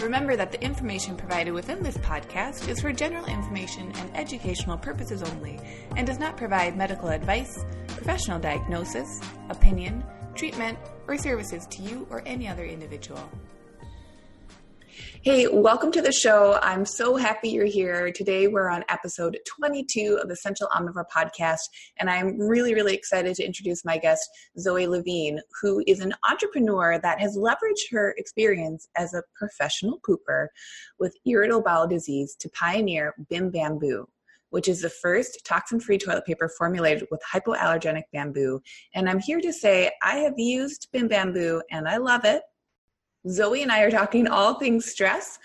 Remember that the information provided within this podcast is for general information and educational purposes only and does not provide medical advice, professional diagnosis, opinion, treatment, or services to you or any other individual. Hey, welcome to the show. I'm so happy you're here. Today we're on episode 22 of the Essential Omnivore podcast, and I'm really, really excited to introduce my guest, Zoe Levine, who is an entrepreneur that has leveraged her experience as a professional pooper with irritable bowel disease to pioneer Bim Bamboo which is the first toxin free toilet paper formulated with hypoallergenic bamboo. And I'm here to say I have used Bim Bamboo and I love it. Zoe and I are talking all things stress,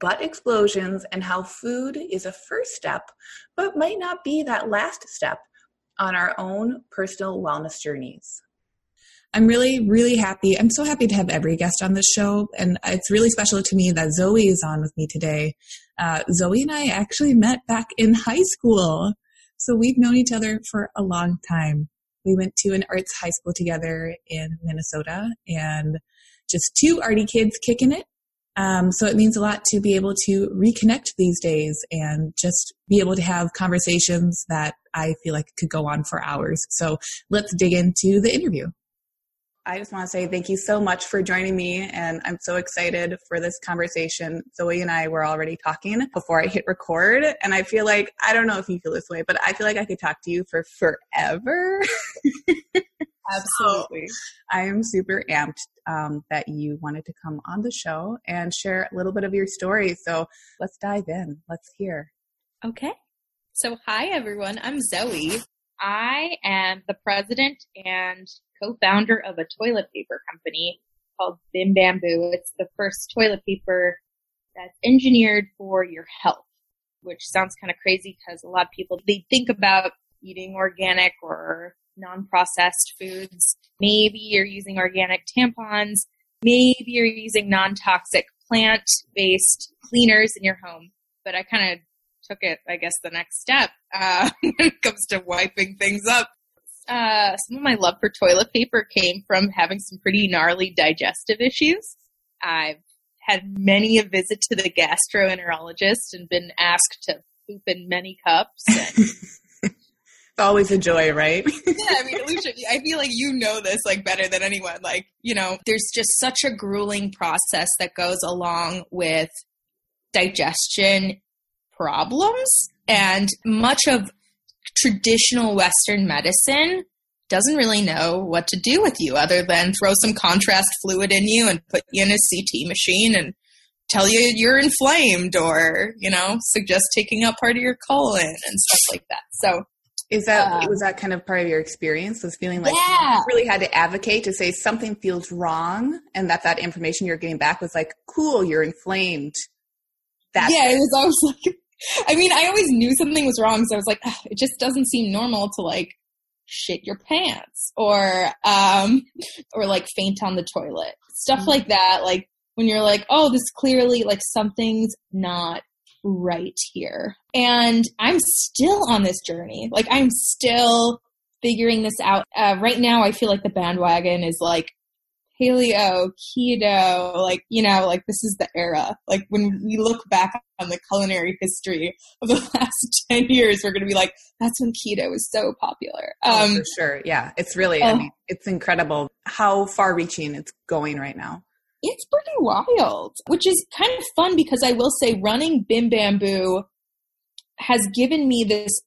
butt explosions, and how food is a first step, but might not be that last step on our own personal wellness journeys. I'm really, really happy. I'm so happy to have every guest on this show. And it's really special to me that Zoe is on with me today. Uh, Zoe and I actually met back in high school. So we've known each other for a long time. We went to an arts high school together in Minnesota and just two arty kids kicking it. Um, so it means a lot to be able to reconnect these days and just be able to have conversations that I feel like could go on for hours. So let's dig into the interview. I just want to say thank you so much for joining me, and I'm so excited for this conversation. Zoe and I were already talking before I hit record, and I feel like I don't know if you feel this way, but I feel like I could talk to you for forever. Absolutely. So I am super amped um, that you wanted to come on the show and share a little bit of your story. So let's dive in. Let's hear. Okay. So, hi, everyone. I'm Zoe. I am the president and co founder of a toilet paper company called Bim Bamboo. It's the first toilet paper that's engineered for your health, which sounds kind of crazy because a lot of people, they think about eating organic or non-processed foods. Maybe you're using organic tampons. Maybe you're using non-toxic plant-based cleaners in your home. But I kind of took it, I guess, the next step uh, when it comes to wiping things up. Uh, some of my love for toilet paper came from having some pretty gnarly digestive issues. I've had many a visit to the gastroenterologist and been asked to poop in many cups. And always a joy, right? yeah, I mean, Alicia, I feel like you know this like better than anyone. Like, you know, there's just such a grueling process that goes along with digestion problems, and much of traditional Western medicine doesn't really know what to do with you other than throw some contrast fluid in you and put you in a CT machine and tell you you're inflamed or, you know, suggest taking out part of your colon and stuff like that. So is that uh, was that kind of part of your experience? Was feeling like yeah. you really had to advocate to say something feels wrong, and that that information you're getting back was like, "Cool, you're inflamed." That's yeah, it was always like. I mean, I always knew something was wrong, so I was like, it just doesn't seem normal to like shit your pants or um or like faint on the toilet, stuff mm-hmm. like that. Like when you're like, oh, this clearly like something's not right here. And I'm still on this journey. Like I'm still figuring this out. Uh, right now, I feel like the bandwagon is like paleo, keto, like, you know, like this is the era. Like when we look back on the culinary history of the last 10 years, we're going to be like, that's when keto was so popular. Oh, um, oh, for sure. Yeah. It's really, uh, I mean, it's incredible how far reaching it's going right now it's pretty wild, which is kind of fun because I will say running Bim Bamboo has given me this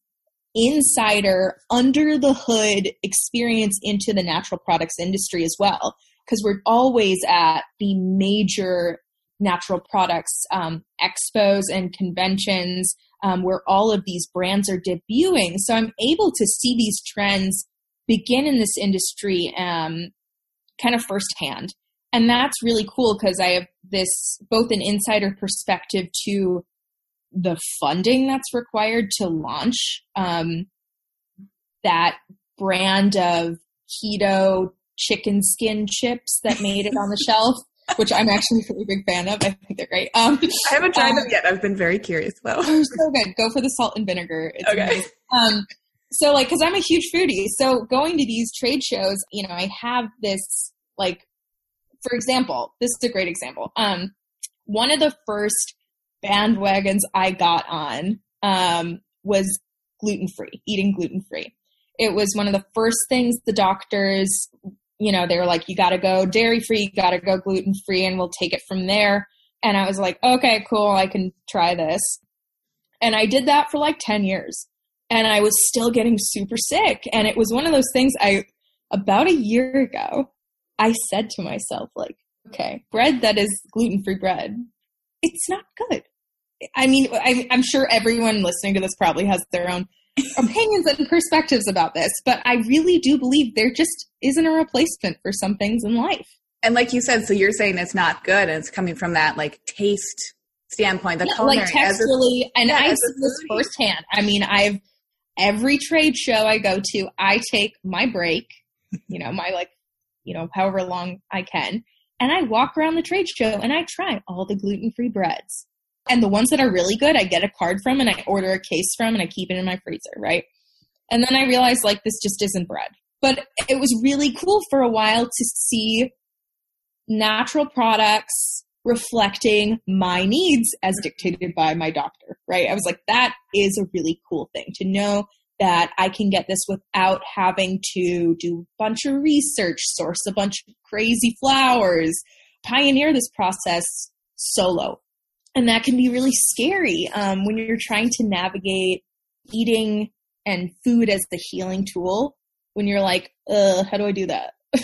insider under the hood experience into the natural products industry as well because we're always at the major natural products um, expos and conventions um, where all of these brands are debuting. So i'm able to see these trends begin in this industry um, kind of firsthand and that's really cool because I have this both an insider perspective to the funding that's required to launch um, that brand of keto chicken skin chips that made it on the shelf, which I'm actually a really big fan of. I think they're great. Um, I haven't tried um, them yet. I've been very curious though. They're so good. Go for the salt and vinegar. It's okay. Um, so like, cause I'm a huge foodie. So going to these trade shows, you know, I have this like, for example, this is a great example. Um, one of the first bandwagons I got on, um, was gluten free, eating gluten free. It was one of the first things the doctors, you know, they were like, you got to go dairy free, you got to go gluten free, and we'll take it from there. And I was like, okay, cool, I can try this. And I did that for like 10 years. And I was still getting super sick. And it was one of those things I, about a year ago, I said to myself, like, okay, bread that is gluten free bread, it's not good. I mean, I, I'm sure everyone listening to this probably has their own opinions and perspectives about this, but I really do believe there just isn't a replacement for some things in life. And like you said, so you're saying it's not good, and it's coming from that like taste standpoint, the yeah, like texturally, and yeah, I see this firsthand. I mean, I've every trade show I go to, I take my break, you know, my like, you know, however long I can, and I walk around the trade show and I try all the gluten free breads. And the ones that are really good, I get a card from and I order a case from and I keep it in my freezer, right? And then I realized like this just isn't bread. But it was really cool for a while to see natural products reflecting my needs as dictated by my doctor, right? I was like, that is a really cool thing to know that I can get this without having to do a bunch of research, source a bunch of crazy flours, pioneer this process solo. And that can be really scary um, when you're trying to navigate eating and food as the healing tool when you're like how do i do that?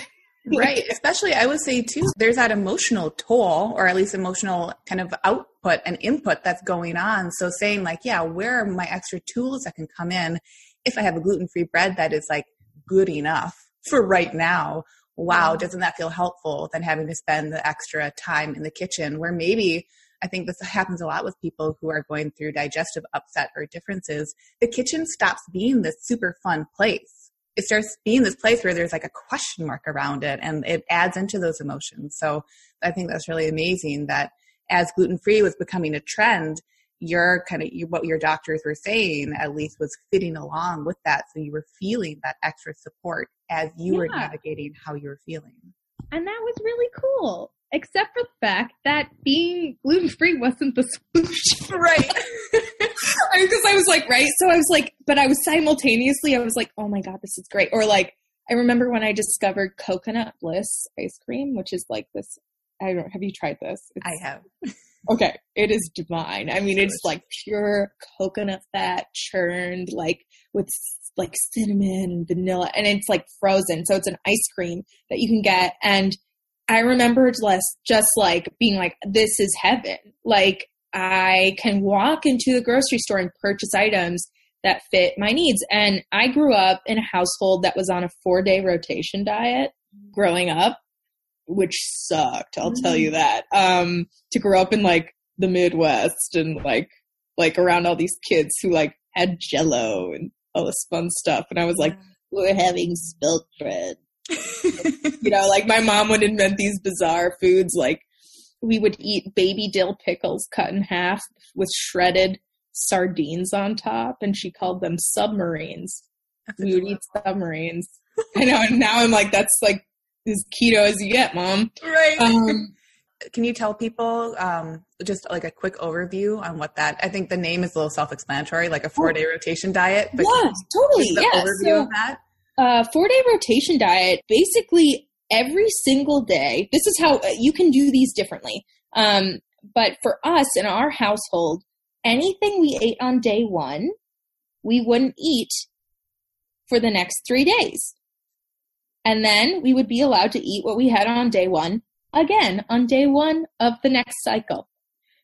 Right especially i would say too there's that emotional toll or at least emotional kind of output and input that's going on. So saying like yeah where are my extra tools that can come in if i have a gluten-free bread that is like good enough for right now wow mm-hmm. doesn't that feel helpful than having to spend the extra time in the kitchen where maybe I think this happens a lot with people who are going through digestive upset or differences. The kitchen stops being this super fun place. It starts being this place where there's like a question mark around it and it adds into those emotions. So I think that's really amazing that as gluten free was becoming a trend, your kind of what your doctors were saying at least was fitting along with that. So you were feeling that extra support as you yeah. were navigating how you were feeling. And that was really cool except for the fact that being gluten free wasn't the solution. Right. Because I was like, right. So I was like, but I was simultaneously, I was like, oh my God, this is great. Or like, I remember when I discovered coconut bliss ice cream, which is like this. I don't, have you tried this? It's, I have. Okay. It is divine. I mean, it's like pure coconut fat churned, like with like cinnamon and vanilla, and it's like frozen. So it's an ice cream that you can get. And I remember just, just like being like, this is heaven. Like I can walk into the grocery store and purchase items that fit my needs. And I grew up in a household that was on a four day rotation diet growing up, which sucked. I'll mm-hmm. tell you mm. that. Um, to grow up in like the Midwest and like, like around all these kids who like had jello and all this fun stuff. And I was like, we're having spelt bread you know, like my mom would invent these bizarre foods like we would eat baby dill pickles cut in half with shredded sardines on top and she called them submarines. That's we would eat submarines. I know, and now I'm like, that's like as keto as you get, mom. Right. Um, Can you tell people um, just like a quick overview on what that? I think the name is a little self-explanatory, like a four-day oh. rotation diet. But yeah, totally. The yeah. overview so, of that uh, four day rotation diet, basically every single day, this is how uh, you can do these differently. Um, but for us in our household, anything we ate on day one, we wouldn't eat for the next three days. And then we would be allowed to eat what we had on day one again on day one of the next cycle.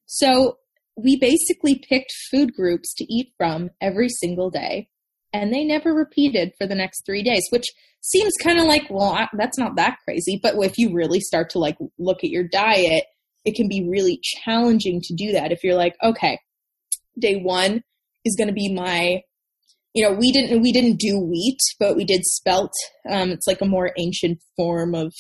So we basically picked food groups to eat from every single day and they never repeated for the next three days, which seems kind of like, well, I, that's not that crazy. But if you really start to like look at your diet, it can be really challenging to do that. If you're like, okay, day one is going to be my you know, we didn't we didn't do wheat, but we did spelt. Um, it's like a more ancient form of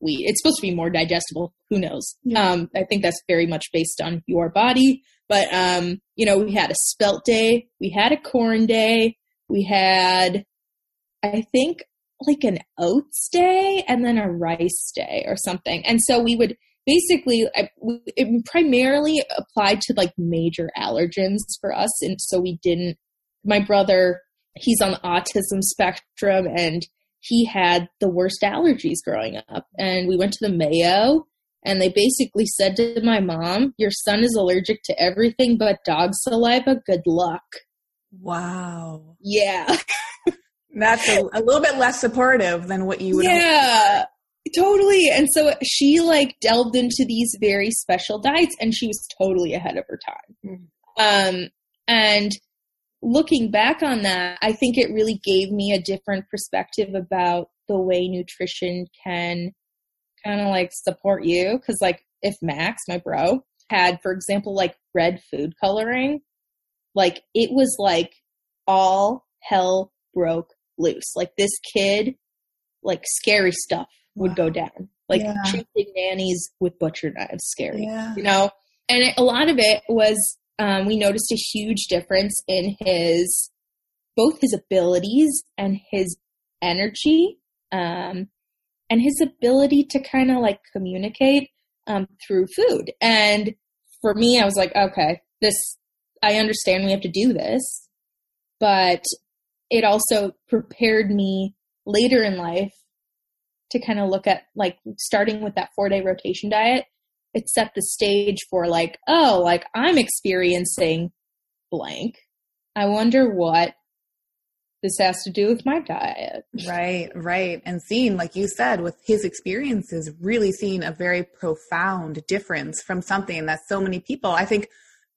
wheat. It's supposed to be more digestible. Who knows? Yeah. Um, I think that's very much based on your body. But um, you know, we had a spelt day, we had a corn day, we had, I think, like an oats day, and then a rice day or something. And so we would basically it primarily applied to like major allergens for us and so we didn't my brother he's on the autism spectrum and he had the worst allergies growing up and we went to the mayo and they basically said to my mom your son is allergic to everything but dog saliva good luck wow yeah that's a, a, little bit less supportive than what you would yeah Totally. And so she like delved into these very special diets and she was totally ahead of her time. Mm-hmm. Um, and looking back on that, I think it really gave me a different perspective about the way nutrition can kind of like support you. Cause like if Max, my bro, had, for example, like red food coloring, like it was like all hell broke loose. Like this kid, like scary stuff would wow. go down. Like yeah. chasing nannies with butcher knives, scary. Yeah. You know, and it, a lot of it was um, we noticed a huge difference in his both his abilities and his energy, um, and his ability to kind of like communicate um, through food. And for me, I was like, okay, this I understand we have to do this, but it also prepared me later in life to kind of look at like starting with that four day rotation diet, it set the stage for like, oh, like I'm experiencing blank. I wonder what this has to do with my diet. Right, right. And seeing, like you said, with his experiences, really seeing a very profound difference from something that so many people, I think,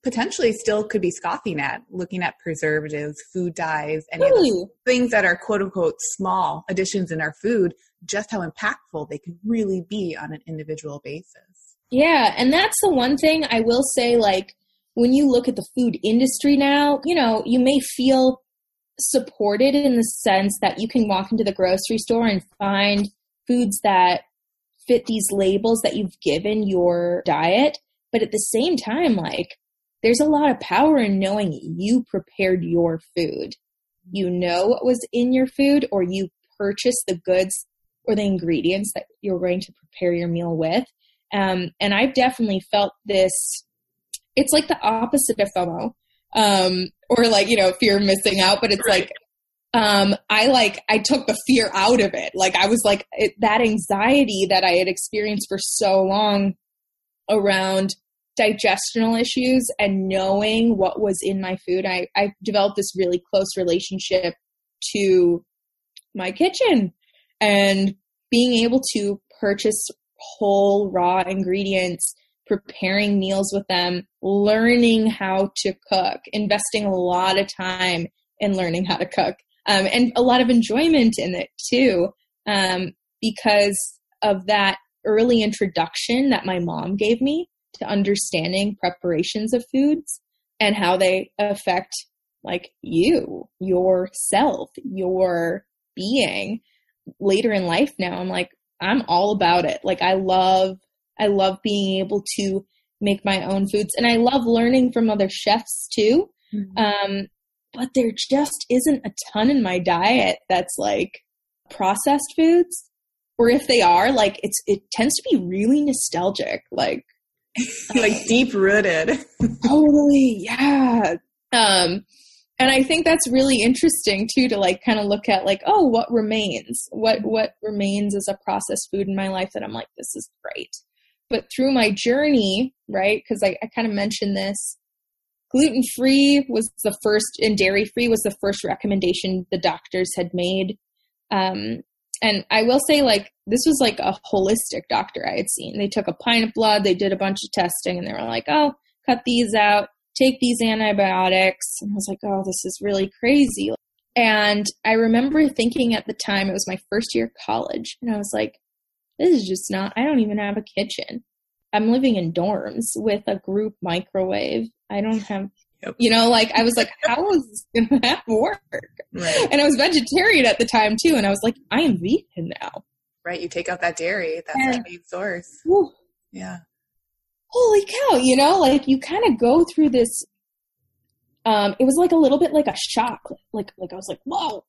potentially still could be scoffing at looking at preservatives, food dyes, and really? things that are quote unquote small additions in our food, just how impactful they can really be on an individual basis. Yeah, and that's the one thing I will say like when you look at the food industry now, you know, you may feel supported in the sense that you can walk into the grocery store and find foods that fit these labels that you've given your diet, but at the same time like there's a lot of power in knowing you prepared your food. You know what was in your food, or you purchased the goods or the ingredients that you're going to prepare your meal with. Um, and I've definitely felt this. It's like the opposite of FOMO, um, or like you know fear of missing out, but it's like um, I like I took the fear out of it. Like I was like it, that anxiety that I had experienced for so long around digestional issues and knowing what was in my food, I, I developed this really close relationship to my kitchen and being able to purchase whole raw ingredients, preparing meals with them, learning how to cook, investing a lot of time in learning how to cook, um, and a lot of enjoyment in it too, um, because of that early introduction that my mom gave me to understanding preparations of foods and how they affect like you, yourself, your being later in life now. I'm like, I'm all about it. Like I love, I love being able to make my own foods and I love learning from other chefs too. Mm-hmm. Um, but there just isn't a ton in my diet that's like processed foods or if they are like it's it tends to be really nostalgic like like deep rooted. totally, yeah. Um, and I think that's really interesting too to like kind of look at like, oh, what remains? What what remains as a processed food in my life that I'm like, this is great. But through my journey, right? Because I, I kind of mentioned this, gluten free was the first, and dairy free was the first recommendation the doctors had made. Um, and I will say, like, this was like a holistic doctor I had seen. They took a pint of blood, they did a bunch of testing, and they were like, oh, cut these out, take these antibiotics. And I was like, oh, this is really crazy. And I remember thinking at the time, it was my first year of college, and I was like, this is just not, I don't even have a kitchen. I'm living in dorms with a group microwave. I don't have Yep. You know, like I was like, how is this going to work? Right. And I was vegetarian at the time too, and I was like, I am vegan now. Right. You take out that dairy. That's and, that main source. Whew. Yeah. Holy cow! You know, like you kind of go through this. Um, it was like a little bit like a shock. Like, like I was like, whoa.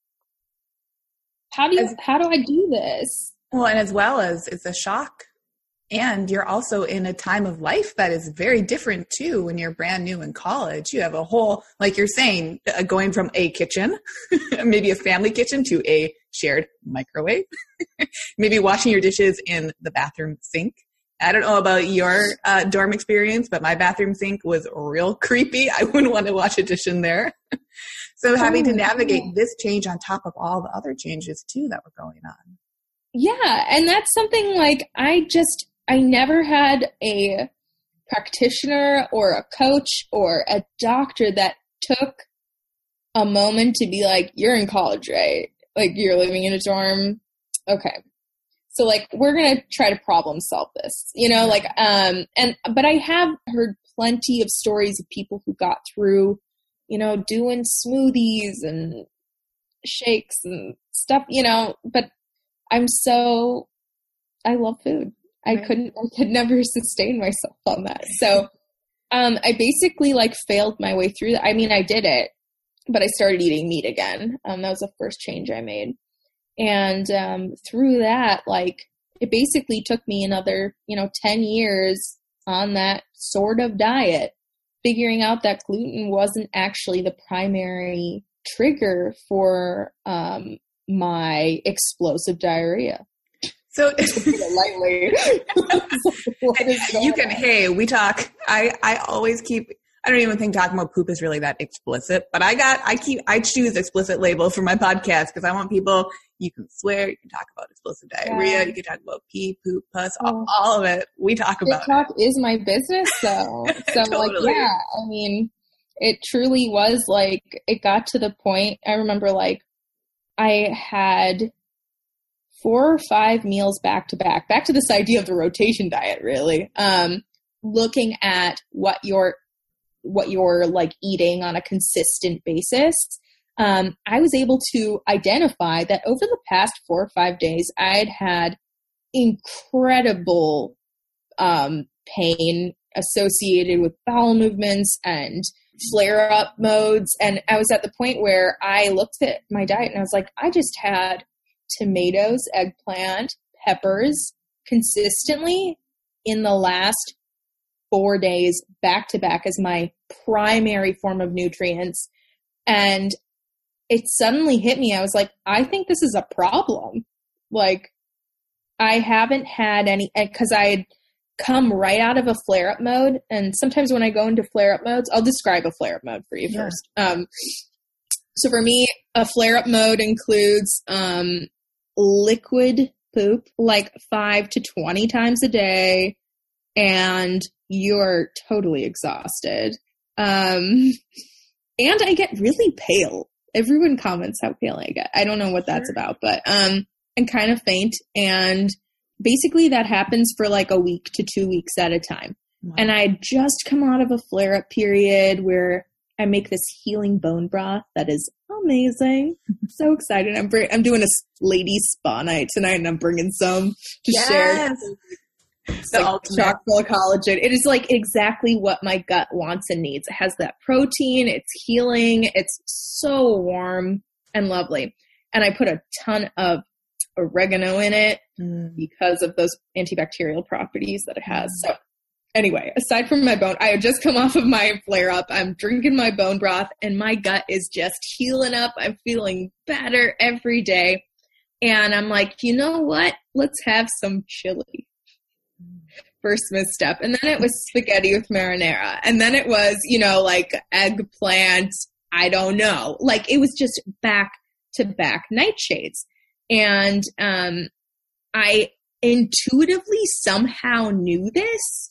How do you? As, how do I do this? Well, and as well as it's a shock and you're also in a time of life that is very different too when you're brand new in college. You have a whole, like you're saying, uh, going from a kitchen, maybe a family kitchen, to a shared microwave, maybe washing your dishes in the bathroom sink. I don't know about your uh, dorm experience, but my bathroom sink was real creepy. I wouldn't want to wash a dish in there. so having to oh, navigate this change on top of all the other changes too that were going on. Yeah, and that's something like I just I never had a practitioner or a coach or a doctor that took a moment to be like, you're in college, right? Like you're living in a dorm. Okay. So like we're going to try to problem solve this, you know, like, um, and, but I have heard plenty of stories of people who got through, you know, doing smoothies and shakes and stuff, you know, but I'm so, I love food. I couldn't, I could never sustain myself on that. So, um, I basically like failed my way through that. I mean, I did it, but I started eating meat again. Um, that was the first change I made. And, um, through that, like, it basically took me another, you know, 10 years on that sort of diet, figuring out that gluten wasn't actually the primary trigger for, um, my explosive diarrhea. So lightly, you can. On? Hey, we talk. I I always keep. I don't even think talking about poop is really that explicit, but I got. I keep. I choose explicit labels for my podcast because I want people. You can swear. You can talk about explosive diarrhea. Yeah. You can talk about pee, poop, pus, all, oh. all of it. We talk about. TikTok it. is my business, though. So totally. like, yeah. I mean, it truly was like. It got to the point. I remember like, I had four or five meals back to back. Back to this idea of the rotation diet, really. Um, looking at what you're what you're like eating on a consistent basis. Um, I was able to identify that over the past four or five days, I'd had incredible um, pain associated with bowel movements and flare up modes. And I was at the point where I looked at my diet and I was like, I just had tomatoes, eggplant, peppers consistently in the last four days back to back as my primary form of nutrients. And it suddenly hit me. I was like, I think this is a problem. Like, I haven't had any, because I had come right out of a flare up mode. And sometimes when I go into flare up modes, I'll describe a flare up mode for you yeah. first. Um, so for me, a flare up mode includes um, liquid poop like five to 20 times a day and you're totally exhausted. Um, and I get really pale. Everyone comments how pale I get. I don't know what that's sure. about, but, um, and kind of faint. And basically that happens for like a week to two weeks at a time. Wow. And I just come out of a flare up period where I make this healing bone broth that is amazing. I'm so excited. I'm br- I'm doing a lady spa night tonight, and I'm bringing some to yes. share. The like chock full of collagen. It is like exactly what my gut wants and needs. It has that protein. It's healing. It's so warm and lovely. And I put a ton of oregano in it mm. because of those antibacterial properties that it has. So Anyway, aside from my bone, I had just come off of my flare up. I'm drinking my bone broth and my gut is just healing up. I'm feeling better every day. And I'm like, you know what? Let's have some chili. First misstep. And then it was spaghetti with marinara. And then it was, you know, like eggplant. I don't know. Like it was just back to back nightshades. And um, I intuitively somehow knew this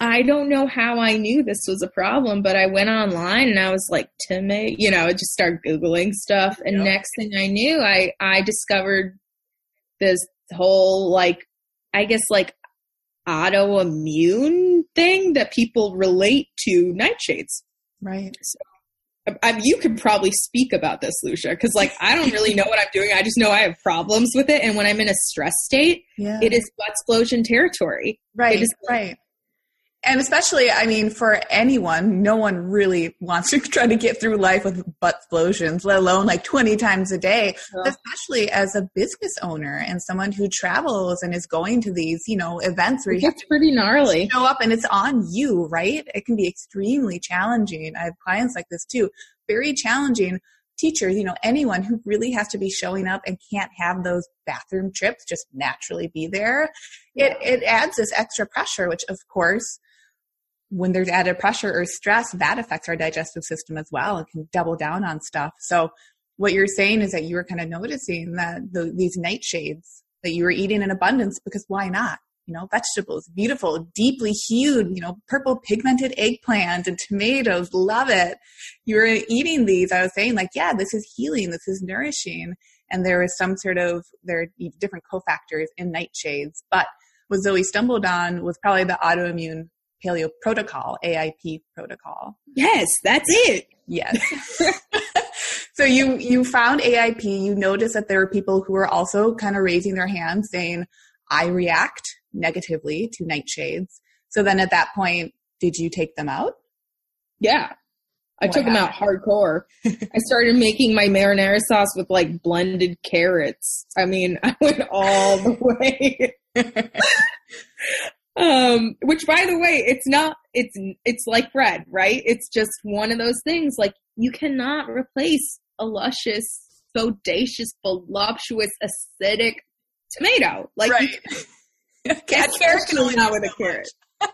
I don't know how I knew this was a problem, but I went online and I was like, timid, you know, I just started Googling stuff. And yep. next thing I knew, I, I discovered this whole, like, I guess, like autoimmune thing that people relate to nightshades. Right. So, I, you could probably speak about this, Lucia, because like I don't really know what I'm doing. I just know I have problems with it, and when I'm in a stress state, Yeah. it is butt explosion territory. Right, It is- right. And especially, I mean, for anyone, no one really wants to try to get through life with butt explosions, let alone like 20 times a day, Yeah. especially as a business owner and someone who travels and is going to these, you know, events where It you gets pretty gnarly. show up and it's on you, right? It can be extremely challenging. I have clients like this too. Very challenging teachers, you know, anyone who really has to be showing up and can't have those bathroom trips just naturally be there. It it adds this extra pressure, which of course when there's added pressure or stress, that affects our digestive system as well. It can double down on stuff. So what you're saying is that you were kind of noticing that the, these nightshades that you were eating in abundance because why not? You know, vegetables, beautiful, deeply hued, you know, purple pigmented eggplant and tomatoes, love it. You were eating these. I was saying like, yeah, this is healing. This is nourishing. And there was some sort of, there are different cofactors in nightshades, but what Zoe stumbled on was probably the autoimmune paleo protocol, AIP protocol. Yes, that's it. Yes. so you you found AIP, you noticed that there were people who were also kind of raising their hands saying, I react negatively to nightshades. So then at that point, did you take them out? Yeah. I took them out hardcore. I started making my marinara sauce with like blended carrots. I mean, I went all the way. Um, which by the way, it's not, it's, it's like bread, right? It's just one of those things. Like you cannot replace a luscious, bodacious, voluptuous, acidic tomato. Like you Can't especially not with a carrot.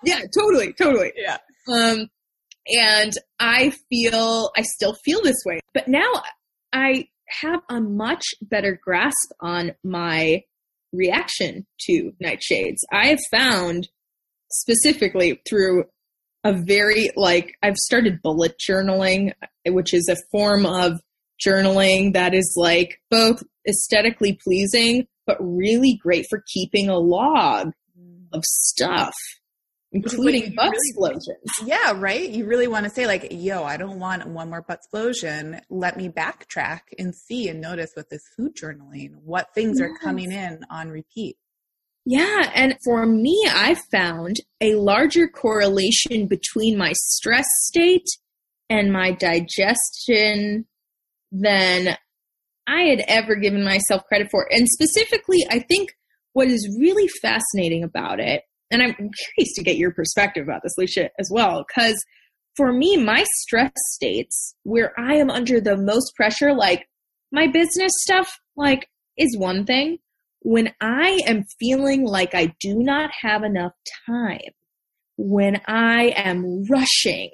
yeah, totally, totally. Yeah. Um, and I feel, I still feel this way, but now I have a much better grasp on my reaction to nightshades. I have found specifically through a very, like, I've started bullet journaling, which is a form of journaling that is like both aesthetically pleasing, but really great for keeping a log of stuff, including butt really- explosions. Yeah, right. You really want to say like, "Yo, I don't want one more butt explosion. Let me backtrack and see and notice with this food journaling what things are coming in on repeat." Yeah, and for me, I found a larger correlation between my stress state and my digestion than I had ever given myself credit for. And specifically, I think what is really fascinating about it, and I'm curious to get your perspective about this, Lucia, as well, because for me, my stress states where I am under the most pressure, like my business stuff, like is one thing. When I am feeling like I do not have enough time, when I am rushing,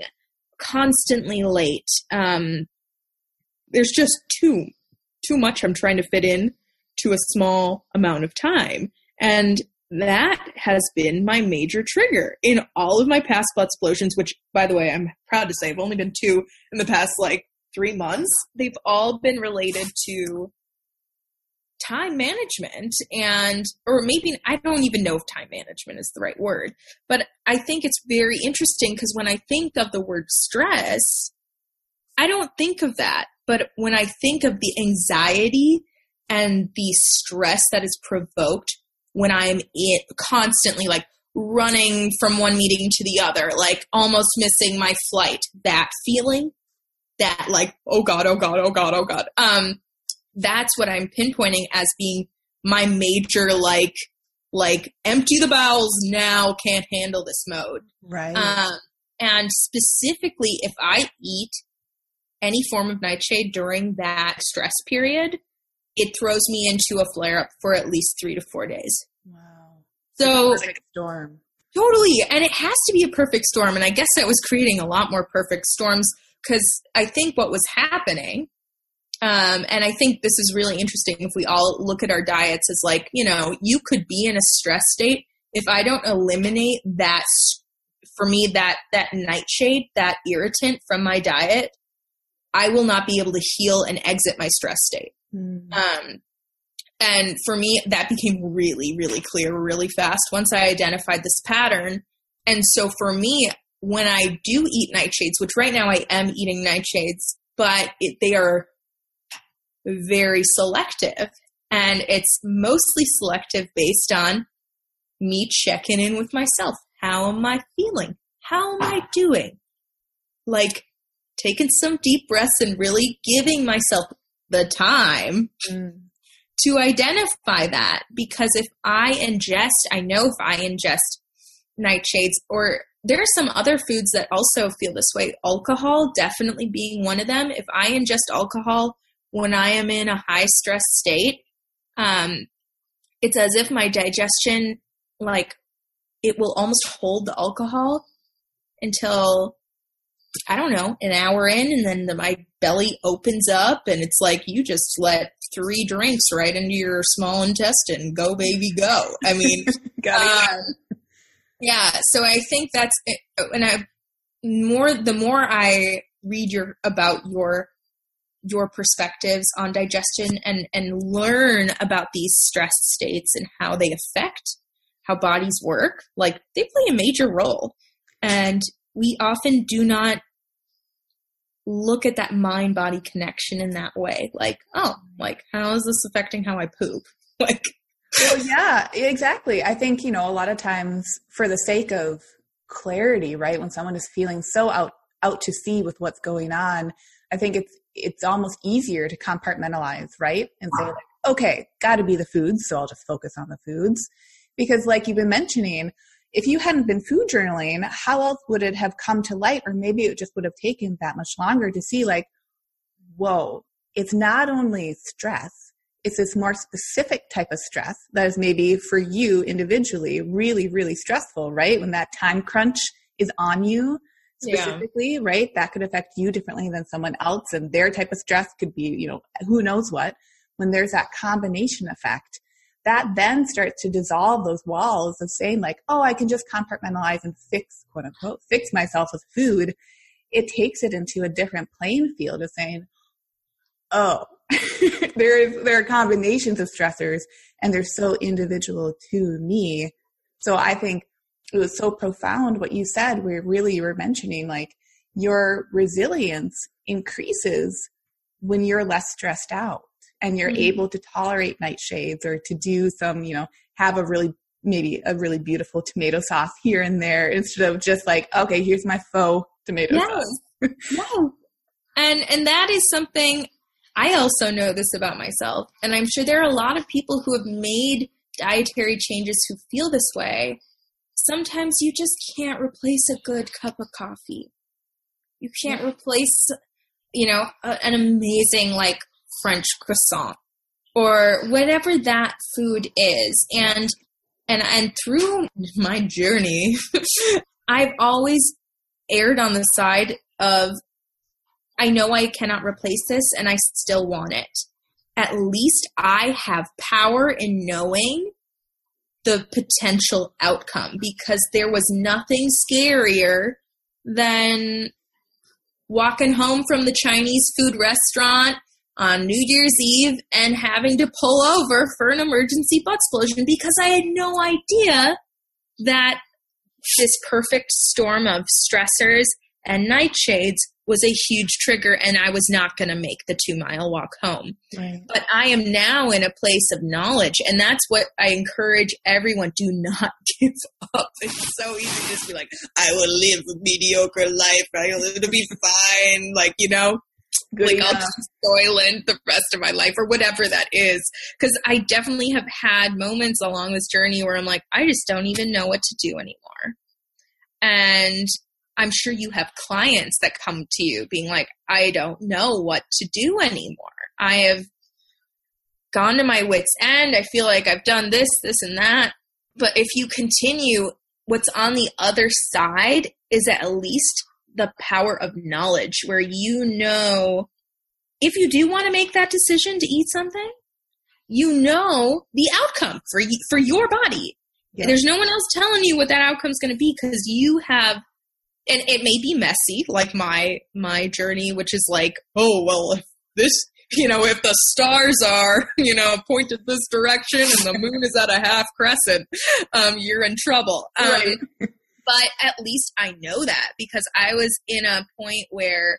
constantly late, um, there's just too too much I'm trying to fit in to a small amount of time. And that has been my major trigger in all of my past blood explosions, which by the way, I'm proud to say I've only been two in the past like three months. They've all been related to time management and or maybe I don't even know if time management is the right word, but I think it's very interesting because when I think of the word stress, I don't think of that. But when I think of the anxiety and the stress that is provoked when I'm constantly like running from one meeting to the other, like almost missing my flight, that feeling, that like, oh God, oh God, oh God, oh God. Um, that's what I'm pinpointing as being my major, like, like empty the bowels now, can't handle this mode. Right. Um, and specifically, if I eat any form of nightshade during that stress period, it throws me into a flare up for at least three to four days. wow. So storm. totally, and it has to be a perfect storm. And I guess I was creating a lot more perfect storms because I think what was happening, um, and I think this is really interesting if we all look at our diets as like, you know, you could be in a stress state if I don't eliminate that for me that that nightshade, that irritant from my diet, I will not be able to heal and exit my stress state. Mm. Um, and for me, that became really, really clear really fast once I identified this pattern. and so for me, when I do eat nightshades, which right now I am eating nightshades, but it, they are very selective. And it's mostly selective based on me checking in with myself. How am I feeling? How am I doing? Like taking some deep breaths and really giving myself the time mm. to identify that. Because if I ingest, I know if I ingest nightshades or there are some other foods that also feel this way. Alcohol definitely being one of them. If I ingest alcohol when I am in a high stress state, um, it's as if my digestion, like, it will almost hold the alcohol until I don't know, an hour in, and then the, my belly opens up, and it's like you just let three drinks right into your small intestine. Go, baby, go. I mean, uh, yeah. So I think that's, and I more the more I read your about your your perspectives on digestion and and learn about these stress states and how they affect how bodies work like they play a major role. And we often do not look at that mind body connection in that way like oh like how is this affecting how i poop? Like well yeah exactly. I think you know a lot of times for the sake of clarity right when someone is feeling so out out to sea with what's going on i think it's it's almost easier to compartmentalize right and say like okay got to be the foods so i'll just focus on the foods because like you've been mentioning if you hadn't been food journaling, how else would it have come to light? Or maybe it just would have taken that much longer to see, like, whoa, it's not only stress, it's this more specific type of stress that is maybe for you individually really, really stressful, right? When that time crunch is on you specifically, yeah. right? That could affect you differently than someone else, and their type of stress could be, you know, who knows what. When there's that combination effect, that then starts to dissolve those walls of saying like, oh, I can just compartmentalize and fix, quote unquote, fix myself with food. It takes it into a different playing field of saying, oh, there is there are combinations of stressors and they're so individual to me. So I think it was so profound what you said where really you were mentioning like your resilience increases when you're less stressed out and you're mm-hmm. able to tolerate nightshades or to do some, you know, have a really maybe a really beautiful tomato sauce here and there instead of just like, okay, here's my faux tomato sauce. no. And and that is something I also know this about myself. And I'm sure there are a lot of people who have made dietary changes who feel this way. Sometimes you just can't replace a good cup of coffee. You can't replace, you know, a, an amazing like French croissant or whatever that food is. And and and through my journey, I've always erred on the side of I know I cannot replace this and I still want it. At least I have power in knowing the potential outcome because there was nothing scarier than walking home from the Chinese food restaurant on New Year's Eve and having to pull over for an emergency butt explosion because I had no idea that this perfect storm of stressors and nightshades was a huge trigger and I was not going to make the two mile walk home. Right. But I am now in a place of knowledge and that's what I encourage everyone do not give up. It's so easy to just be like, I will live a mediocre life. I will, it'll be fine. Like, you know, Good, like yeah. I'll just Soylent the rest of my life or whatever that is. Because I definitely have had moments along this journey where I'm like, I just don't even know what to do anymore. And I'm sure you have clients that come to you being like, I don't know what to do anymore. I have gone to my wits' end. I feel like I've done this, this, and that. But if you continue, what's on the other side is at least the power of knowledge where you know if you do want to make that decision to eat something, you know the outcome for you, for your body. Yeah. There's no one else telling you what that outcome is going to be because you have and it may be messy like my my journey which is like, oh well, if this you know, if the stars are, you know, pointed this direction and the moon is at a half crescent, um, you're in trouble. Um, right. but at least I know that because I was in a point where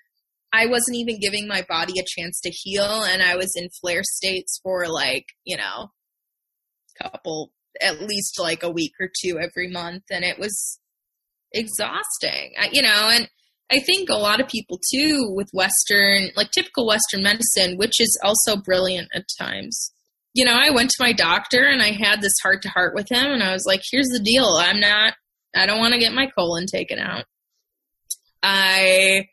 I wasn't even giving my body a chance to heal and I was in flare states for like, you know, a couple at least like a week or two every month and it was exhausting. You know, and I think a lot of people too with western like typical western medicine which is also brilliant at times. You know, I went to my doctor and I had this heart to heart with him and I was like, here's the deal. I'm not I don't want to get my colon taken out. I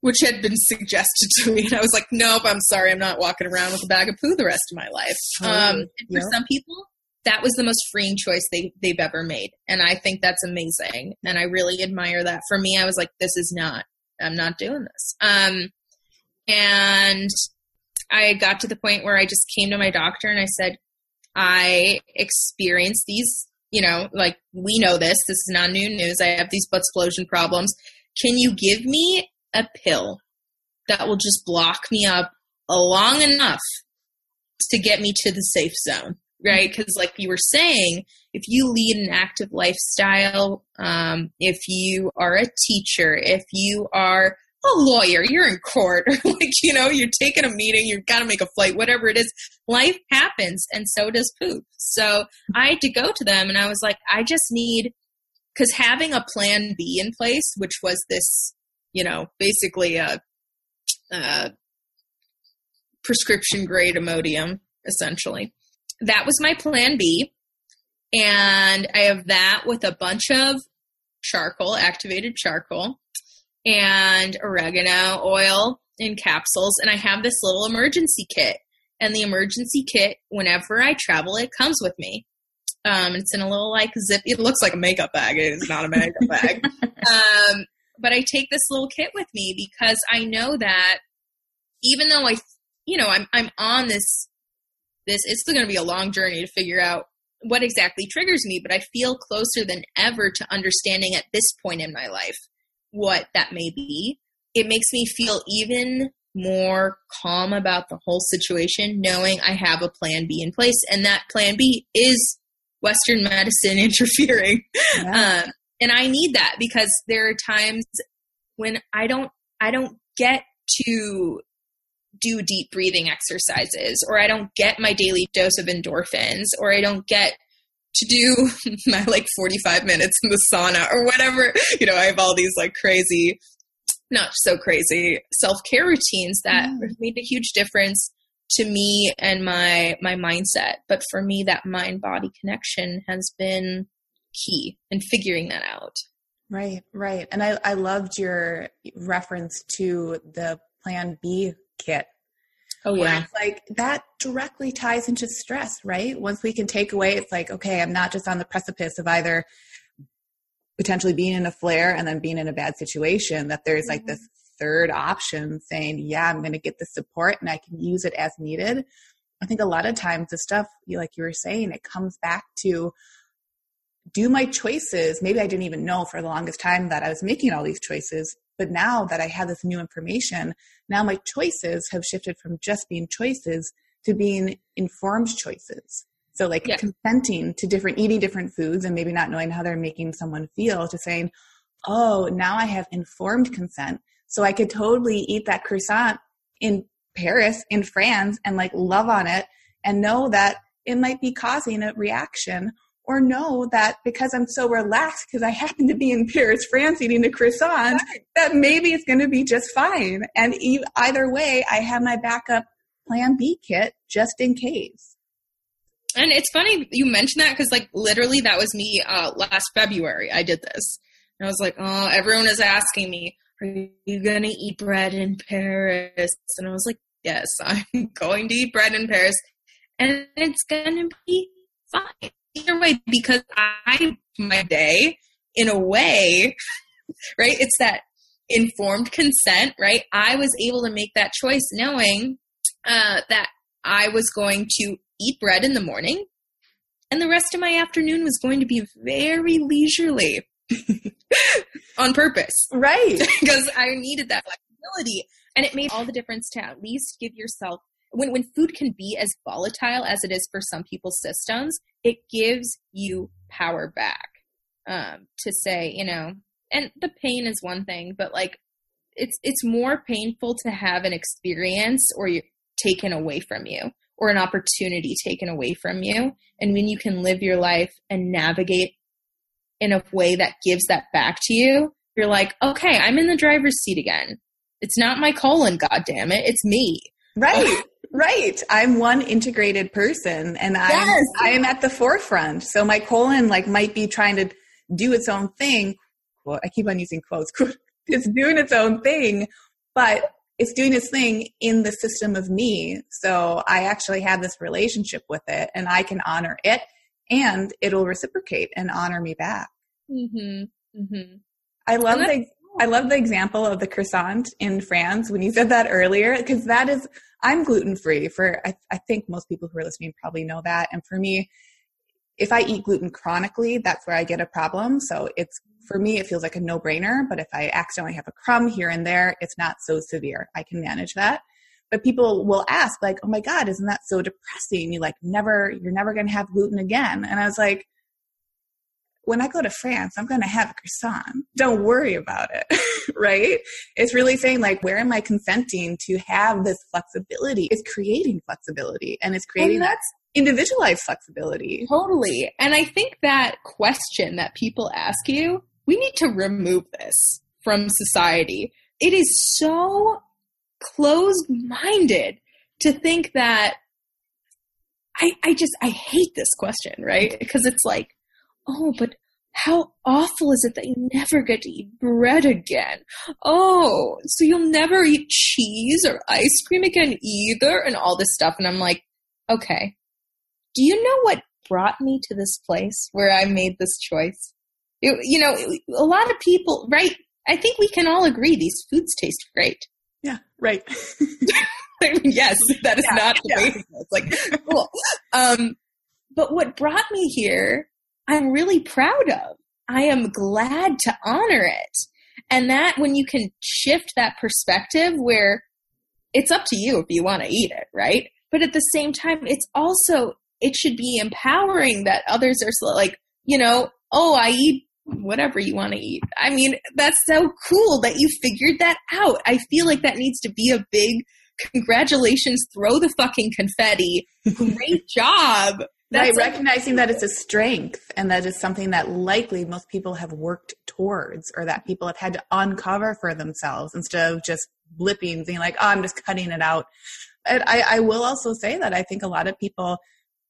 which had been suggested to me. And I was like, nope, I'm sorry. I'm not walking around with a bag of poo the rest of my life. Oh, um, for some people, that was the most freeing choice they, they've ever made. And I think that's amazing. And I really admire that. For me, I was like, this is not, I'm not doing this. Um, and I got to the point where I just came to my doctor and I said, I experienced these, you know, like we know this, this is not new news. I have these butt explosion problems. Can you give me a pill that will just block me up long enough to get me to the safe zone, right? Because, like you were saying, if you lead an active lifestyle, um, if you are a teacher, if you are a lawyer, you're in court, like, you know, you're taking a meeting, you've got to make a flight, whatever it is, life happens, and so does poop. So I had to go to them, and I was like, I just need, because having a plan B in place, which was this you know, basically a, a prescription grade Imodium, essentially. That was my plan B. And I have that with a bunch of charcoal, activated charcoal, and oregano oil in capsules. And I have this little emergency kit. And the emergency kit, whenever I travel, it comes with me. Um, it's in a little like zip. It looks like a makeup bag. It is not a makeup bag. Um, but I take this little kit with me because I know that even though I, you know, I'm I'm on this this it's still going to be a long journey to figure out what exactly triggers me, but I feel closer than ever to understanding at this point in my life what that may be. It makes me feel even more calm about the whole situation, knowing I have a plan B in place, and that plan B is Western medicine interfering. Yeah. Um, and I need that because there are times when I don't I don't get to do deep breathing exercises or I don't get my daily dose of endorphins or I don't get to do my like 45 minutes in the sauna or whatever. You know, I have all these like crazy, not so crazy self care routines that mm. made a huge difference to me and my my mindset. But for me, that mind body connection has been key in figuring that out. Right, right. And I, I loved your reference to the plan B kit. Oh yeah. It's like that directly ties into stress, right? Once we can take away, it's like, okay, I'm not just on the precipice of either potentially being in a flare and then being in a bad situation, that there's like this mm-hmm. third option saying, yeah, I'm going to get the support and I can use it as needed. I think a lot of times the stuff, you like you were saying, it comes back to do my choices. Maybe I didn't even know for the longest time that I was making all these choices. But now that I have this new information, now my choices have shifted from just being choices to being informed choices. So like yeah. consenting to different eating different foods and maybe not knowing how they're making someone feel to saying, oh, now I have informed consent. So I could totally eat that croissant in Paris, in France, and like love on it and know that it might be causing a reaction or know that because I'm so relaxed because I happen to be in Paris, France eating a croissant, that maybe it's going to be just fine. And either way, I have my backup plan B kit just in case. And it's funny you mentioned that because, like, literally, that was me uh, last February. I did this. And I was like, oh, everyone is asking me, are you going to eat bread in Paris? And I was like, yes, I'm going to eat bread in Paris. And it's going to be fine either way because I my day in a way, right? It's that informed consent, right? I was able to make that choice knowing uh, that I was going to eat bread in the morning and the rest of my afternoon was going to be very leisurely on purpose. Right. because I needed that flexibility. And it made all the difference to at least give yourself when, when food can be as volatile as it is for some people's systems, it gives you power back. um, to say, you know, and the pain is one thing, but like it's it's more painful to have an experience or you taken away from you or an opportunity taken away from you. And when you can live your life and navigate in a way that gives that back to you, you're like, okay, I'm in the driver's seat again. It's not my colon, God damn it, it's me. Right. Right. I'm one integrated person and I'm yes. I am at the forefront. So my colon like might be trying to do its own thing. Well, I keep on using quotes. It's doing its own thing, but it's doing its thing in the system of me. So I actually have this relationship with it and I can honor it and it'll reciprocate and honor me back. Mm-hmm. Mm-hmm. I love the I love the example of the croissant in France when you said that earlier because that is I'm gluten free for I, I think most people who are listening probably know that. And for me if I eat gluten chronically that's where I get a problem. So it's for me it feels like a no brainer but if I accidentally have a crumb here and there it's not so severe. I can manage that. But people will ask like oh my god isn't that so depressing? You like never you're never going to have gluten again. And I was like when I go to France, I'm going to have a croissant. Don't worry about it, right? It's really saying, like, where am I consenting to have this flexibility? It's creating flexibility and it's creating and that individualized flexibility. Totally. And I think that question that people ask you, we need to remove this from society. It is so closed minded to think that I, I just I hate this question, right? Because it's like, oh, but how awful is it that you never get to eat bread again? Oh, so you'll never eat cheese or ice cream again either, and all this stuff. And I'm like, okay, do you know what brought me to this place where I made this choice? It, you know, a lot of people, right? I think we can all agree these foods taste great. Yeah, right. yes, that is yeah, not the yeah. It's like, cool. Um, but what brought me here I'm really proud of. I am glad to honor it. And that when you can shift that perspective where it's up to you if you want to eat it, right? But at the same time, it's also, it should be empowering that others are like, you know, oh, I eat whatever you want to eat. I mean, that's so cool that you figured that out. I feel like that needs to be a big congratulations, throw the fucking confetti. Great job. That's right, recognizing that it's a strength and that is something that likely most people have worked towards or that people have had to uncover for themselves instead of just blipping, being like, oh, I'm just cutting it out. And I, I will also say that I think a lot of people,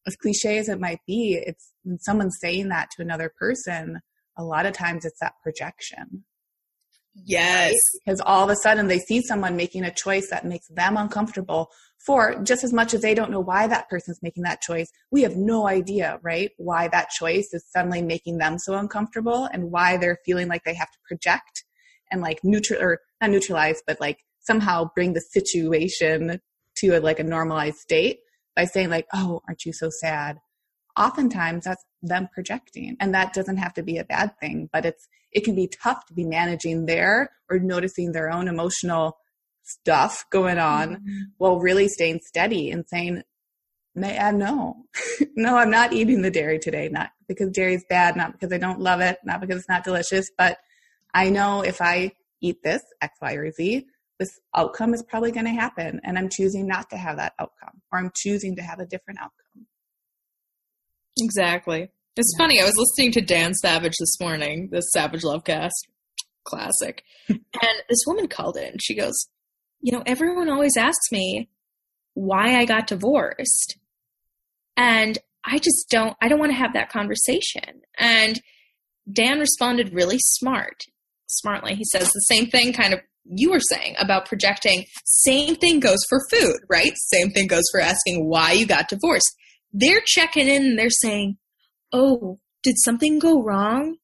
as cliche as it might be, it's when someone's saying that to another person, a lot of times it's that projection. Yes. Right? Because all of a sudden they see someone making a choice that makes them uncomfortable for just as much as they don't know why that person's making that choice. We have no idea, right? Why that choice is suddenly making them so uncomfortable and why they're feeling like they have to project and like neutral or not neutralize, but like somehow bring the situation to a, like a normalized state by saying like, oh, aren't you so sad? Oftentimes that's them projecting and that doesn't have to be a bad thing, but it's, it can be tough to be managing their or noticing their own emotional stuff going on mm-hmm. while really staying steady and saying, no, no, I'm not eating the dairy today. Not because dairy is bad, not because I don't love it, not because it's not delicious, but I know if I eat this X, Y, or Z, this outcome is probably going to happen. And I'm choosing not to have that outcome, or I'm choosing to have a different outcome. Exactly. It's yeah. funny. I was listening to Dan Savage this morning, the Savage Lovecast classic, and this woman called in. She goes, you know, everyone always asks me why I got divorced. And I just don't, I don't want to have that conversation. And Dan responded really smart, smartly. He says the same thing kind of you were saying about projecting. Same thing goes for food, right? Same thing goes for asking why you got divorced. They're checking in they're saying, Oh, did something go wrong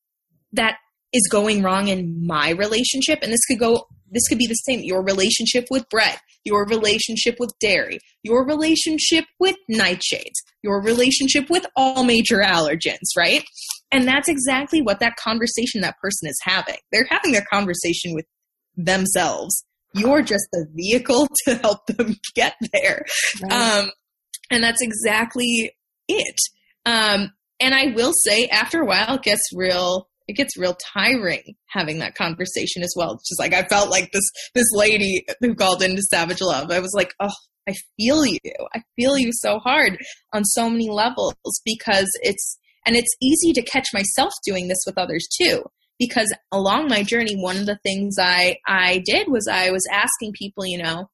that is going wrong in my relationship? And this could go this could be the same your relationship with bread, your relationship with dairy, your relationship with nightshades, your relationship with all major allergens, right? And that's exactly what that conversation that person is having. They're having a conversation with themselves. You're just the vehicle to help them get there. Right. Um, and that's exactly it. Um, and I will say, after a while, it gets real it gets real tiring having that conversation as well. It's just like I felt like this this lady who called into Savage Love. I was like, oh, I feel you. I feel you so hard on so many levels because it's and it's easy to catch myself doing this with others too. Because along my journey, one of the things I I did was I was asking people, you know,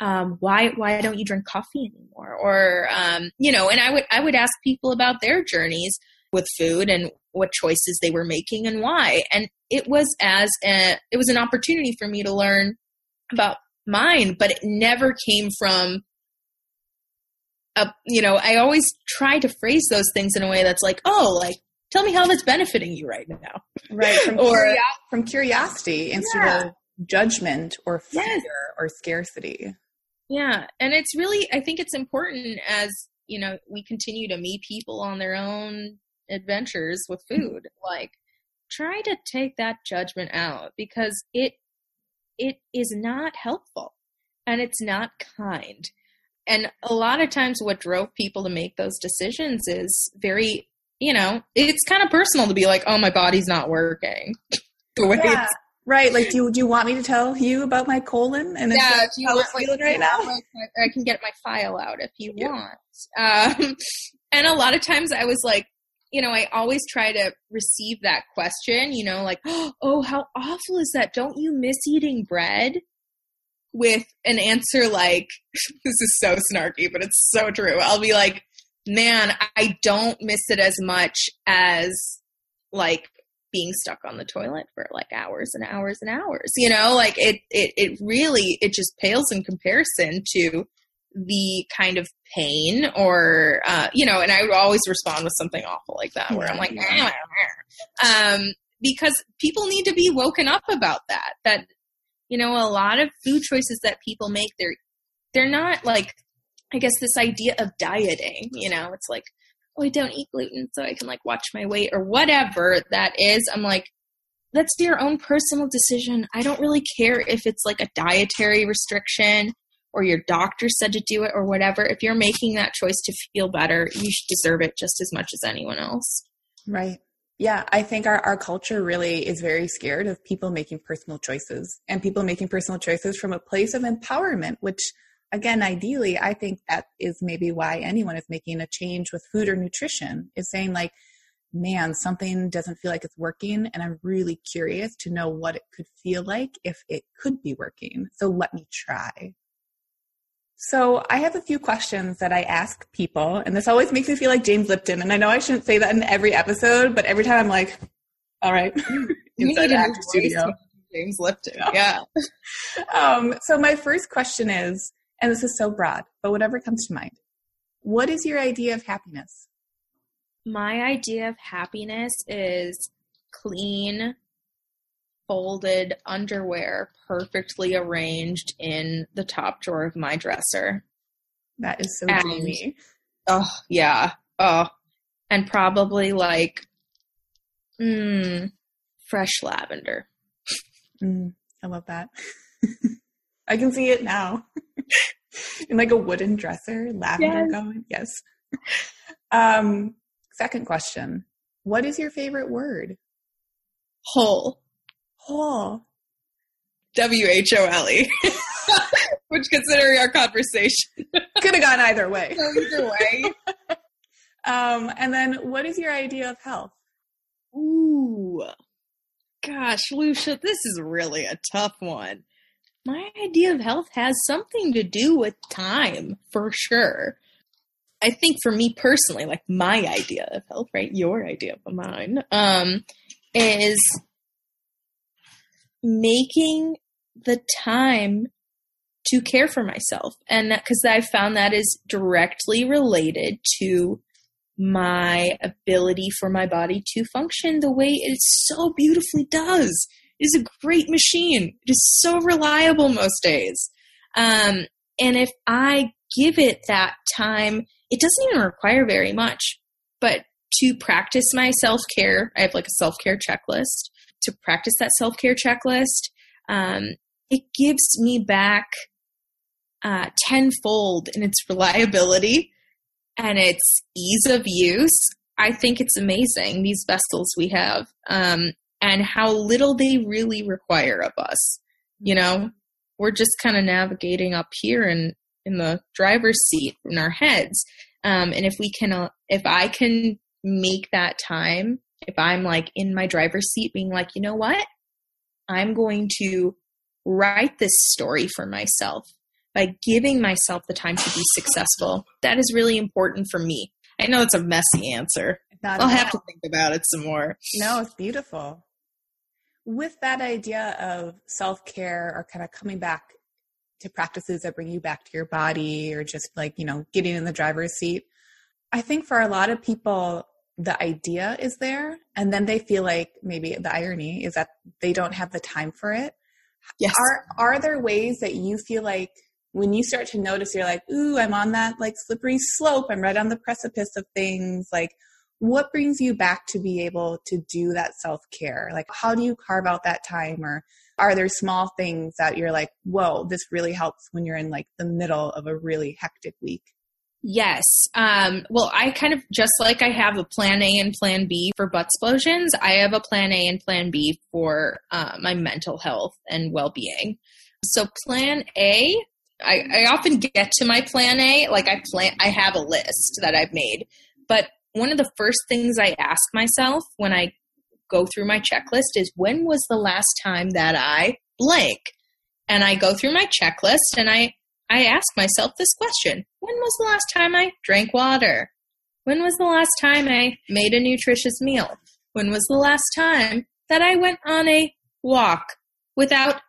um, why why don't you drink coffee anymore? Or um, you know, and I would I would ask people about their journeys with food and what choices they were making and why. And it was as a, it was an opportunity for me to learn about mine, but it never came from a, you know, I always try to phrase those things in a way that's like, oh, like, tell me how that's benefiting you right now. Right. From, or, curio- from curiosity instead yeah. of judgment or fear yes. or scarcity. Yeah. And it's really, I think it's important as, you know, we continue to meet people on their own adventures with food. like, try to take that judgment out because it it is not helpful and it's not kind. And a lot of times, what drove people to make those decisions is very, you know, it's kind of personal to be like, oh, my body's not working. yeah. Right, like do you, do you want me to tell you about my colon and yeah, if you want, like, feeling right now? I can get my file out if you yeah. want. Um, and a lot of times I was like, you know, I always try to receive that question, you know, like, oh, how awful is that? Don't you miss eating bread? With an answer like, this is so snarky, but it's so true. I'll be like, man, I don't miss it as much as like being stuck on the toilet for like hours and hours and hours. You know, like it, it, it really, it just pales in comparison to the kind of pain or uh, you know and i would always respond with something awful like that where i'm like um, because people need to be woken up about that that you know a lot of food choices that people make they're they're not like i guess this idea of dieting you know it's like oh i don't eat gluten so i can like watch my weight or whatever that is i'm like that's your own personal decision. I don't really care if it's like a dietary restriction or your doctor said to do it or whatever, if you're making that choice to feel better, you should deserve it just as much as anyone else. Right. Yeah, I think our, our culture really is very scared of people making personal choices and people making personal choices from a place of empowerment, which again, ideally, I think that is maybe why anyone is making a change with food or nutrition is saying like, man, something doesn't feel like it's working. And I'm really curious to know what it could feel like if it could be working. So let me try. So I have a few questions that I ask people, and this always makes me feel like James Lipton. And I know I shouldn't say that in every episode, but every time I'm like, all right, inside the actor studio. James Lipton, yeah. um, so my first question is, and this is so broad, but whatever comes to mind. What is your idea of happiness? My idea of happiness is clean, folded underwear perfectly arranged in the top drawer of my dresser. That is so and, dreamy. Oh, yeah. Oh, and probably like, mm, fresh lavender. Mm, I love that. I can see it now. in like a wooden dresser, lavender yes. going. Yes. Um, second question. What is your favorite word? Whole. Whole. W H O L E. Which, considering our conversation, could have gone either way. either way. um, and then, what is your idea of health? Ooh, gosh, Lucia, this is really a tough one. My idea of health has something to do with time, for sure. I think for me personally, like my idea of health, right? Your idea of mine, um, is making the time to care for myself. And that because I found that is directly related to my ability for my body to function the way it so beautifully does. It is a great machine. It is so reliable most days. Um, and if I give it that time, it doesn't even require very much, but to practice my self care, I have like a self care checklist to practice that self care checklist, um, it gives me back uh, tenfold in its reliability and its ease of use. I think it's amazing these vessels we have, um, and how little they really require of us. You know, we're just kind of navigating up here in in the driver's seat in our heads. Um, and if we can, uh, if I can make that time, if I'm like in my driver's seat, being like, you know what, I'm going to write this story for myself by giving myself the time to be successful. That is really important for me. I know it's a messy answer. Not I'll have to think about it some more. No, it's beautiful. With that idea of self care or kind of coming back to practices that bring you back to your body or just like, you know, getting in the driver's seat, I think for a lot of people, the idea is there. And then they feel like maybe the irony is that they don't have the time for it. Yes. Are, are there ways that you feel like when you start to notice you're like, ooh, I'm on that like slippery slope. I'm right on the precipice of things. Like, what brings you back to be able to do that self care? Like, how do you carve out that time? Or are there small things that you're like, whoa, this really helps when you're in like the middle of a really hectic week? Yes. Um, well, I kind of just like I have a plan A and plan B for butt explosions, I have a plan A and plan B for uh, my mental health and well being. So, plan A I, I often get to my plan A, like I plan, I have a list that I've made. But one of the first things I ask myself when I go through my checklist is when was the last time that I blank? And I go through my checklist and I, I ask myself this question When was the last time I drank water? When was the last time I made a nutritious meal? When was the last time that I went on a walk without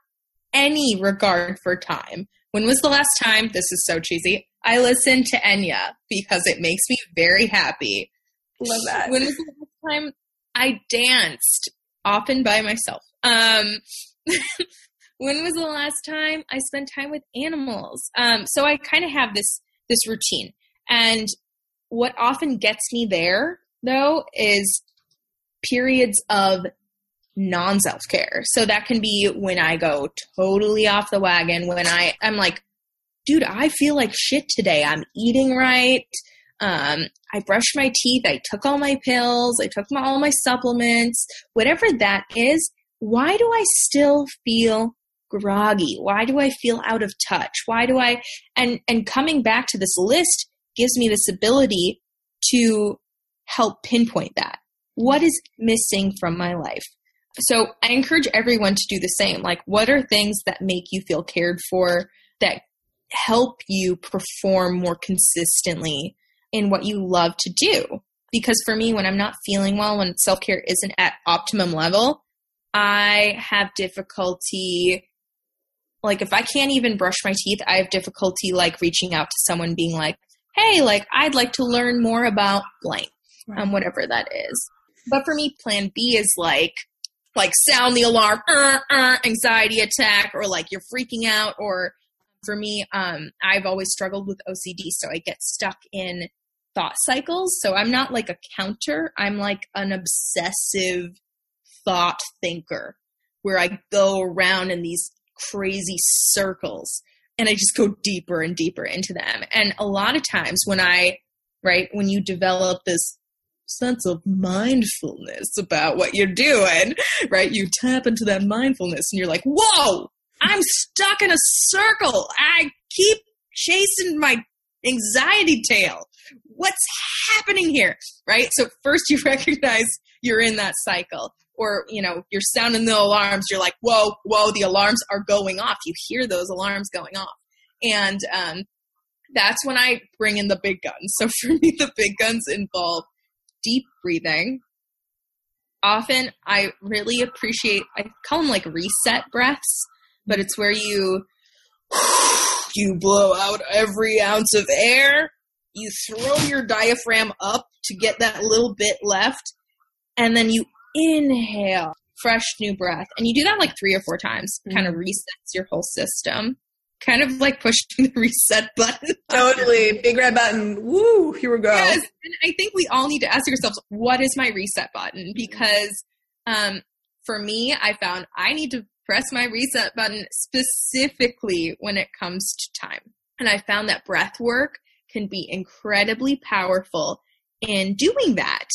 any regard for time? When was the last time, this is so cheesy, I listened to Enya because it makes me very happy. Love that. When was the last time I danced, often by myself? Um, when was the last time I spent time with animals? Um, so I kind of have this this routine, and what often gets me there though is periods of non self care. So that can be when I go totally off the wagon, when I, I'm like, dude, I feel like shit today. I'm eating right. Um, I brushed my teeth. I took all my pills. I took my, all my supplements. Whatever that is, why do I still feel groggy? Why do I feel out of touch? Why do I, and, and coming back to this list gives me this ability to help pinpoint that. What is missing from my life? So I encourage everyone to do the same. Like, what are things that make you feel cared for that help you perform more consistently in what you love to do? Because for me, when I'm not feeling well, when self care isn't at optimum level, I have difficulty. Like, if I can't even brush my teeth, I have difficulty like reaching out to someone being like, hey, like, I'd like to learn more about blank, um, whatever that is. But for me, plan B is like, like sound the alarm, uh, uh, anxiety attack, or like you're freaking out. Or for me, um, I've always struggled with OCD, so I get stuck in thought cycles. So I'm not like a counter, I'm like an obsessive thought thinker where I go around in these crazy circles and I just go deeper and deeper into them. And a lot of times when I, right, when you develop this sense of mindfulness about what you're doing, right? You tap into that mindfulness and you're like, whoa, I'm stuck in a circle. I keep chasing my anxiety tail. What's happening here? Right? So first you recognize you're in that cycle. Or, you know, you're sounding the alarms. You're like, whoa, whoa, the alarms are going off. You hear those alarms going off. And um, that's when I bring in the big guns. So for me, the big guns involve deep breathing. Often I really appreciate, I call them like reset breaths, but it's where you, you blow out every ounce of air, you throw your diaphragm up to get that little bit left, and then you inhale fresh new breath. And you do that like three or four times, mm-hmm. kind of resets your whole system kind of like pushing the reset button. Totally. Big red button. Woo, here we go. Yes. And I think we all need to ask ourselves, what is my reset button? Mm-hmm. Because um, for me, I found I need to press my reset button specifically when it comes to time. And I found that breath work can be incredibly powerful in doing that.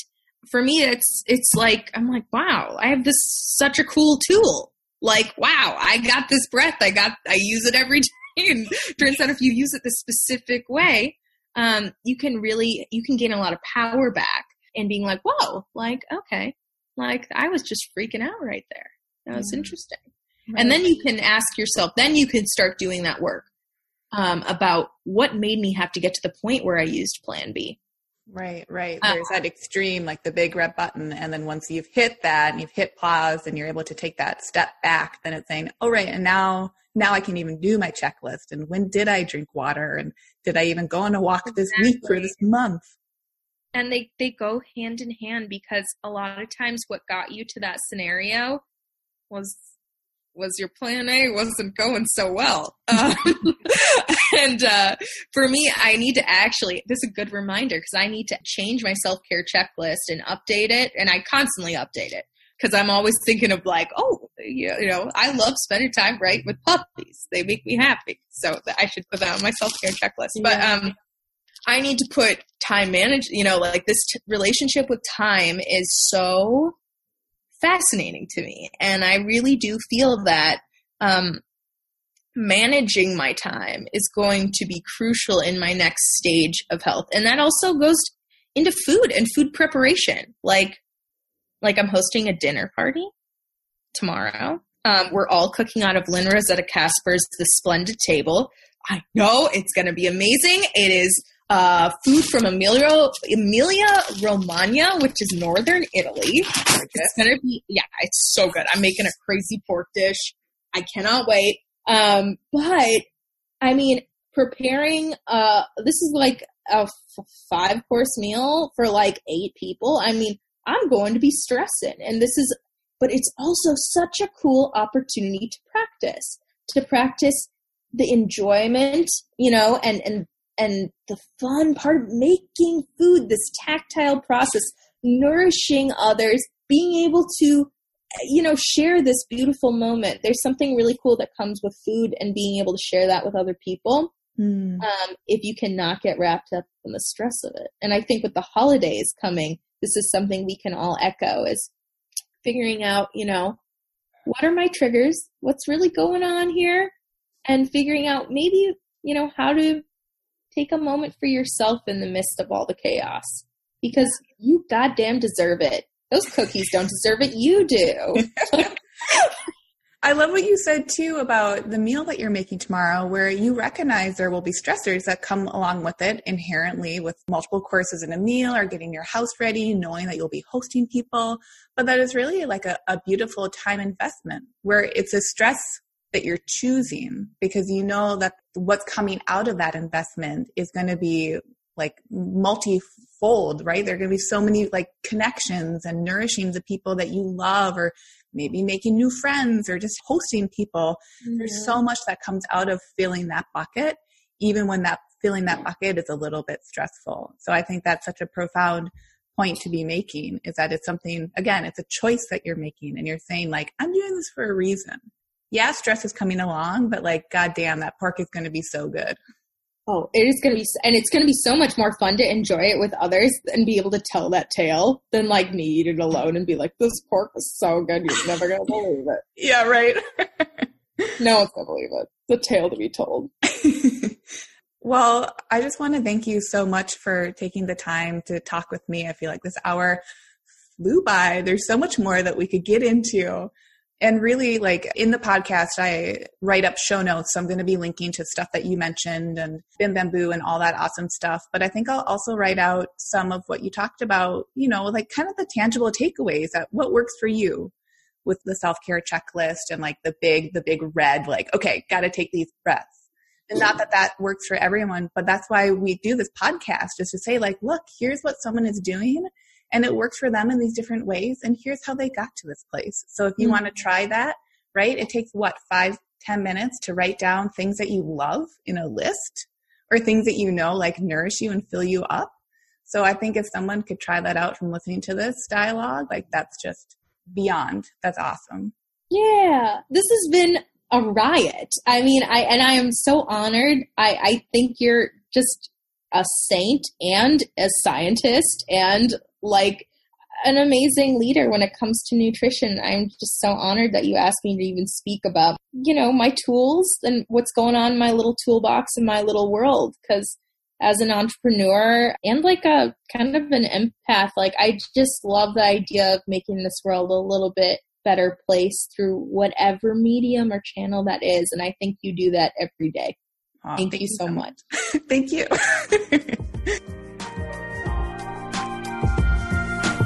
For me, it's it's like I'm like, wow, I have this such a cool tool. Like, wow, I got this breath. I got I use it every day. And turns out if you use it the specific way, um, you can really you can gain a lot of power back and being like, whoa, like okay, like I was just freaking out right there. That was mm-hmm. interesting. Right. And then you can ask yourself, then you can start doing that work um, about what made me have to get to the point where I used Plan B. Right, right. Uh, There's that extreme, like the big red button. And then once you've hit that and you've hit pause and you're able to take that step back, then it's saying, oh, right. And now, now I can even do my checklist. And when did I drink water? And did I even go on a walk exactly. this week or this month? And they, they go hand in hand because a lot of times what got you to that scenario was was your plan A wasn't going so well. Um, and uh, for me, I need to actually, this is a good reminder because I need to change my self care checklist and update it. And I constantly update it because I'm always thinking of like, oh, you know, I love spending time right with puppies. They make me happy. So I should put that on my self care checklist. Yeah. But um, I need to put time manage, you know, like this t- relationship with time is so fascinating to me. And I really do feel that um, managing my time is going to be crucial in my next stage of health. And that also goes into food and food preparation. Like, like I'm hosting a dinner party tomorrow. Um, we're all cooking out of Lynne Rossetto Kasper's The Splendid Table. I know it's going to be amazing. It is uh, food from Emilia, Emilia Romagna, which is northern Italy. It's gonna be yeah, it's so good. I'm making a crazy pork dish. I cannot wait. Um, but I mean, preparing uh, this is like a f- five course meal for like eight people. I mean, I'm going to be stressing, and this is, but it's also such a cool opportunity to practice to practice the enjoyment, you know, and and and the fun part of making food, this tactile process, nourishing others, being able to, you know, share this beautiful moment. There's something really cool that comes with food and being able to share that with other people. Mm. Um, if you cannot get wrapped up in the stress of it. And I think with the holidays coming, this is something we can all echo is figuring out, you know, what are my triggers? What's really going on here? And figuring out maybe, you know, how to take a moment for yourself in the midst of all the chaos because you goddamn deserve it. Those cookies don't deserve it. You do. I love what you said too about the meal that you're making tomorrow, where you recognize there will be stressors that come along with it inherently with multiple courses in a meal or getting your house ready, knowing that you'll be hosting people. But that is really like a, a beautiful time investment where it's a stress that you're choosing because you know that what's coming out of that investment is going to be like multifold, right? There are going to be so many like connections and nourishing the people that you love or maybe making new friends or just hosting people. Mm-hmm. There's so much that comes out of filling that bucket, even when that filling that bucket is a little bit stressful. So I think that's such a profound point to be making is that it's something, again, it's a choice that you're making and you're saying like, I'm doing this for a reason yeah, stress is coming along, but like, goddamn, that pork is going to be so good. Oh, it is going to be, and it's going to be so much more fun to enjoy it with others and be able to tell that tale than like me eat it alone and be like, this pork was so good, you're never going to believe it. yeah, right. no one's going to believe it. The tale to be told. well, I just want to thank you so much for taking the time to talk with me. I feel like this hour flew by. There's so much more that we could get into. And really, like in the podcast, I write up show notes. So I'm going to be linking to stuff that you mentioned and Bim Bamboo and all that awesome stuff. But I think I'll also write out some of what you talked about, you know, like kind of the tangible takeaways that what works for you with the self care checklist and like the big, the big red, like, okay, got to take these breaths. And not that that works for everyone, but that's why we do this podcast is to say, like, look, here's what someone is doing and it works for them in these different ways and here's how they got to this place. So if you mm-hmm. want to try that right it takes what five ten minutes to write down things that you love in a list or things that you know like nourish you and fill you up. So i think if someone could try that out from listening to this dialogue like that's just beyond that's awesome. Yeah this has been a riot. I mean i and i am so honored. I i think you're just a saint and a scientist and like an amazing leader when it comes to nutrition. I'm just so honored that you asked me to even speak about, you know, my tools and what's going on in my little toolbox in my little world. Because as an entrepreneur and like a kind of an empath, like I just love the idea of making this world a little bit better place through whatever medium or channel that is. And I think you do that every day. thank, thank, you, you so much. much. thank you.